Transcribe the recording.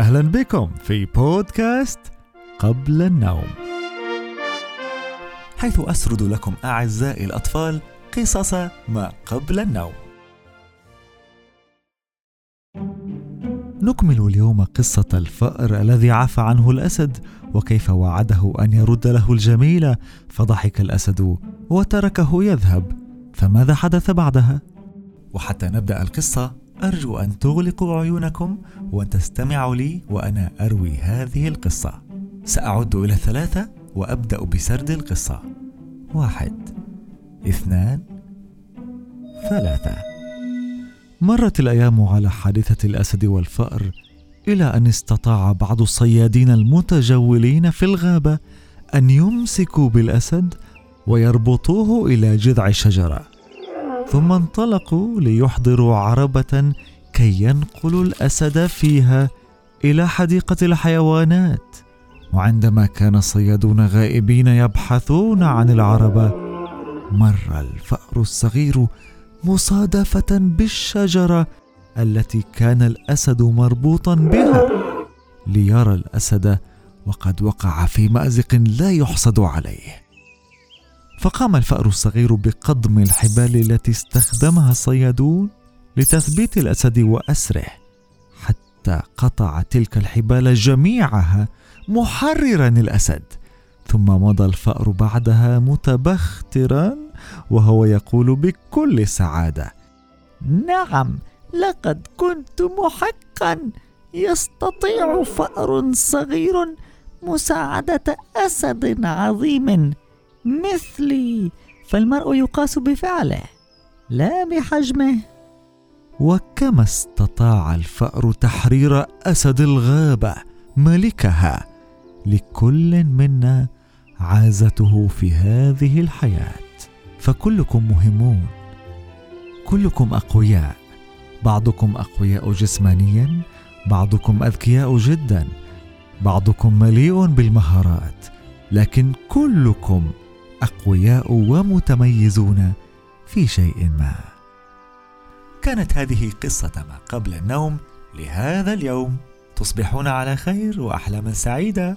أهلا بكم في بودكاست قبل النوم. حيث أسرد لكم أعزائي الأطفال قصص ما قبل النوم. نكمل اليوم قصة الفأر الذي عفى عنه الأسد وكيف وعده أن يرد له الجميل فضحك الأسد وتركه يذهب. فماذا حدث بعدها؟ وحتى نبدأ القصة أرجو أن تغلقوا عيونكم وتستمعوا لي وأنا أروي هذه القصة. سأعد إلى ثلاثة وأبدأ بسرد القصة. واحد اثنان ثلاثة. مرت الأيام على حادثة الأسد والفأر إلى أن استطاع بعض الصيادين المتجولين في الغابة أن يمسكوا بالأسد ويربطوه إلى جذع شجرة. ثم انطلقوا ليحضروا عربة كي ينقلوا الأسد فيها إلى حديقة الحيوانات. وعندما كان الصيادون غائبين يبحثون عن العربة مر الفأر الصغير مصادفة بالشجرة التي كان الأسد مربوطا بها ليرى الأسد وقد وقع في مأزق لا يحصد عليه. فقام الفأر الصغير بقضم الحبال التي استخدمها الصيادون لتثبيت الأسد وأسره حتى قطع تلك الحبال جميعها محررا الأسد. ثم مضى الفأر بعدها متبخترا وهو يقول بكل سعادة نعم لقد كنت محقا. يستطيع فأر صغير مساعدة أسد عظيم. مثلي فالمرء يقاس بفعله لا بحجمه. وكما استطاع الفأر تحرير أسد الغابة؟ ملكها لكل منا عازته في هذه الحياة. فكلكم مهمون كلكم أقوياء بعضكم أقوياء جسمانيا بعضكم أذكياء جدا بعضكم مليء بالمهارات لكن كلكم أقوياء ومتميزون في شيء ما. كانت هذه قصة ما قبل النوم لهذا اليوم. تصبحون على خير واحلاما سعيدة.